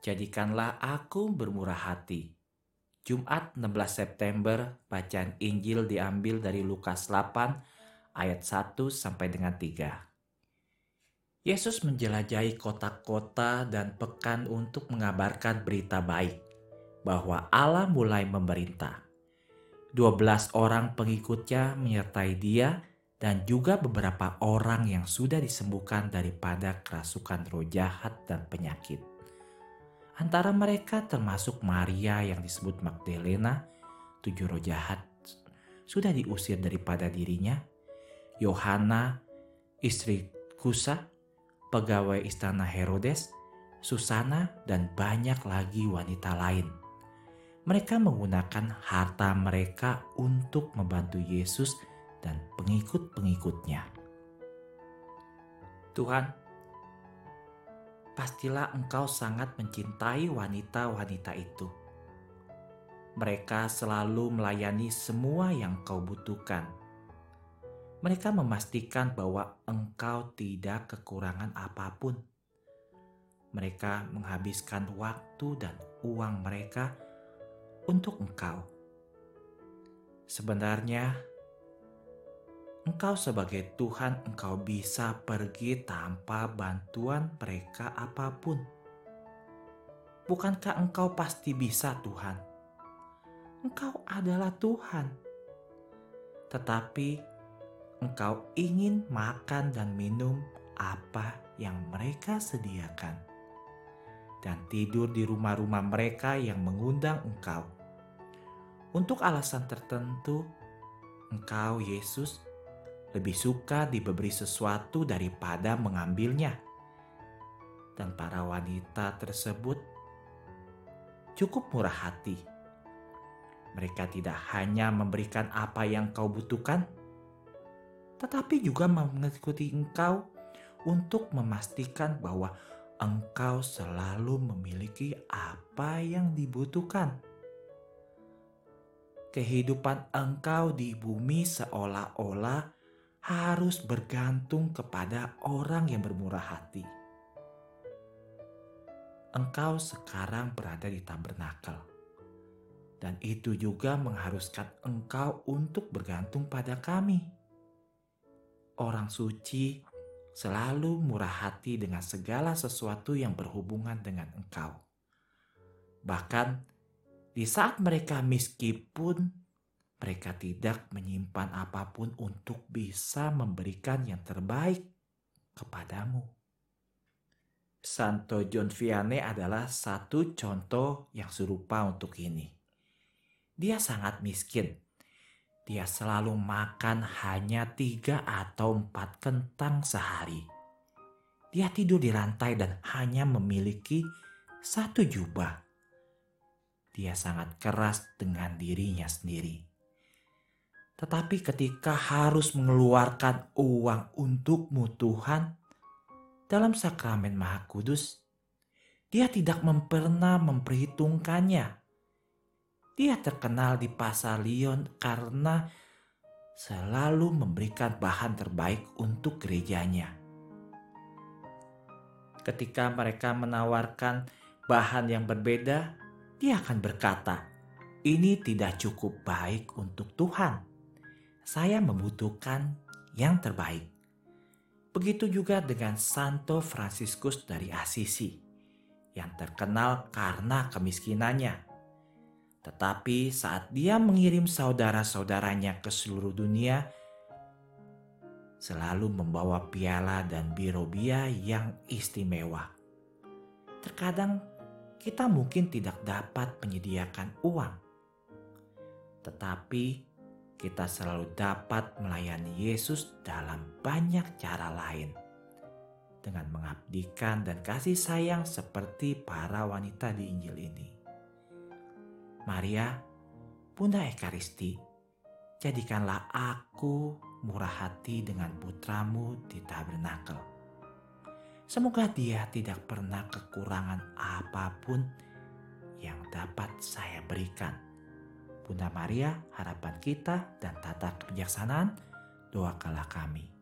Jadikanlah aku bermurah hati. Jumat 16 September, bacaan Injil diambil dari Lukas 8 ayat 1 sampai dengan 3. Yesus menjelajahi kota-kota dan pekan untuk mengabarkan berita baik bahwa Allah mulai memerintah. 12 orang pengikutnya menyertai dia dan juga beberapa orang yang sudah disembuhkan daripada kerasukan roh jahat dan penyakit. Antara mereka termasuk Maria yang disebut Magdalena, tujuh roh jahat sudah diusir daripada dirinya, Yohana, istri Kusa, pegawai istana Herodes, Susana, dan banyak lagi wanita lain. Mereka menggunakan harta mereka untuk membantu Yesus dan pengikut-pengikutnya. Tuhan, pastilah engkau sangat mencintai wanita-wanita itu. Mereka selalu melayani semua yang kau butuhkan. Mereka memastikan bahwa engkau tidak kekurangan apa pun. Mereka menghabiskan waktu dan uang mereka untuk engkau. Sebenarnya, Engkau sebagai Tuhan, engkau bisa pergi tanpa bantuan mereka apa pun. Bukankah engkau pasti bisa, Tuhan? Engkau adalah Tuhan, tetapi engkau ingin makan dan minum apa yang mereka sediakan, dan tidur di rumah-rumah mereka yang mengundang engkau. Untuk alasan tertentu, engkau, Yesus, lebih suka diberi sesuatu daripada mengambilnya. Dan para wanita tersebut cukup murah hati. Mereka tidak hanya memberikan apa yang kau butuhkan, tetapi juga mengikuti engkau untuk memastikan bahwa engkau selalu memiliki apa yang dibutuhkan. Kehidupan engkau di bumi seolah-olah harus bergantung kepada orang yang bermurah hati. Engkau sekarang berada di tabernakel, dan itu juga mengharuskan engkau untuk bergantung pada kami. Orang suci selalu murah hati dengan segala sesuatu yang berhubungan dengan engkau. Bahkan di saat mereka meskipun mereka tidak menyimpan apa pun untuk bisa memberikan yang terbaik kepadamu. Santo John Vianney adalah satu contoh yang serupa untuk ini. Dia sangat miskin. Dia selalu makan hanya tiga atau empat kentang sehari. Dia tidur di lantai dan hanya memiliki satu jubah. Dia sangat keras dengan dirinya sendiri tetapi ketika harus mengeluarkan uang untukmu Tuhan, dalam sakramen Maha Kudus, dia tidak pernah memperhitungkannya. Dia terkenal di pasar Lyon karena selalu memberikan bahan terbaik untuk gerejanya. Ketika mereka menawarkan bahan yang berbeda, dia akan berkata, "Ini tidak cukup baik untuk Tuhan." Saya membutuhkan yang terbaik. Begitu juga dengan Santo Fransiskus dari Assisi yang terkenal karena kemiskinannya. Tetapi saat dia mengirim saudara-saudaranya ke seluruh dunia, selalu membawa piala dan birobia yang istimewa. Terkadang kita mungkin tidak dapat menyediakan uang, tetapi kita selalu dapat melayani Yesus dalam banyak cara lain. Dengan mengabdikan dan kasih sayang seperti para wanita di Injil ini. Maria, Bunda Ekaristi, jadikanlah aku murah hati dengan putramu di tabernakel. Semoga dia tidak pernah kekurangan apa pun yang dapat saya berikan Bunda Maria, harapan kita dan tata kebijaksanaan, doakanlah kami.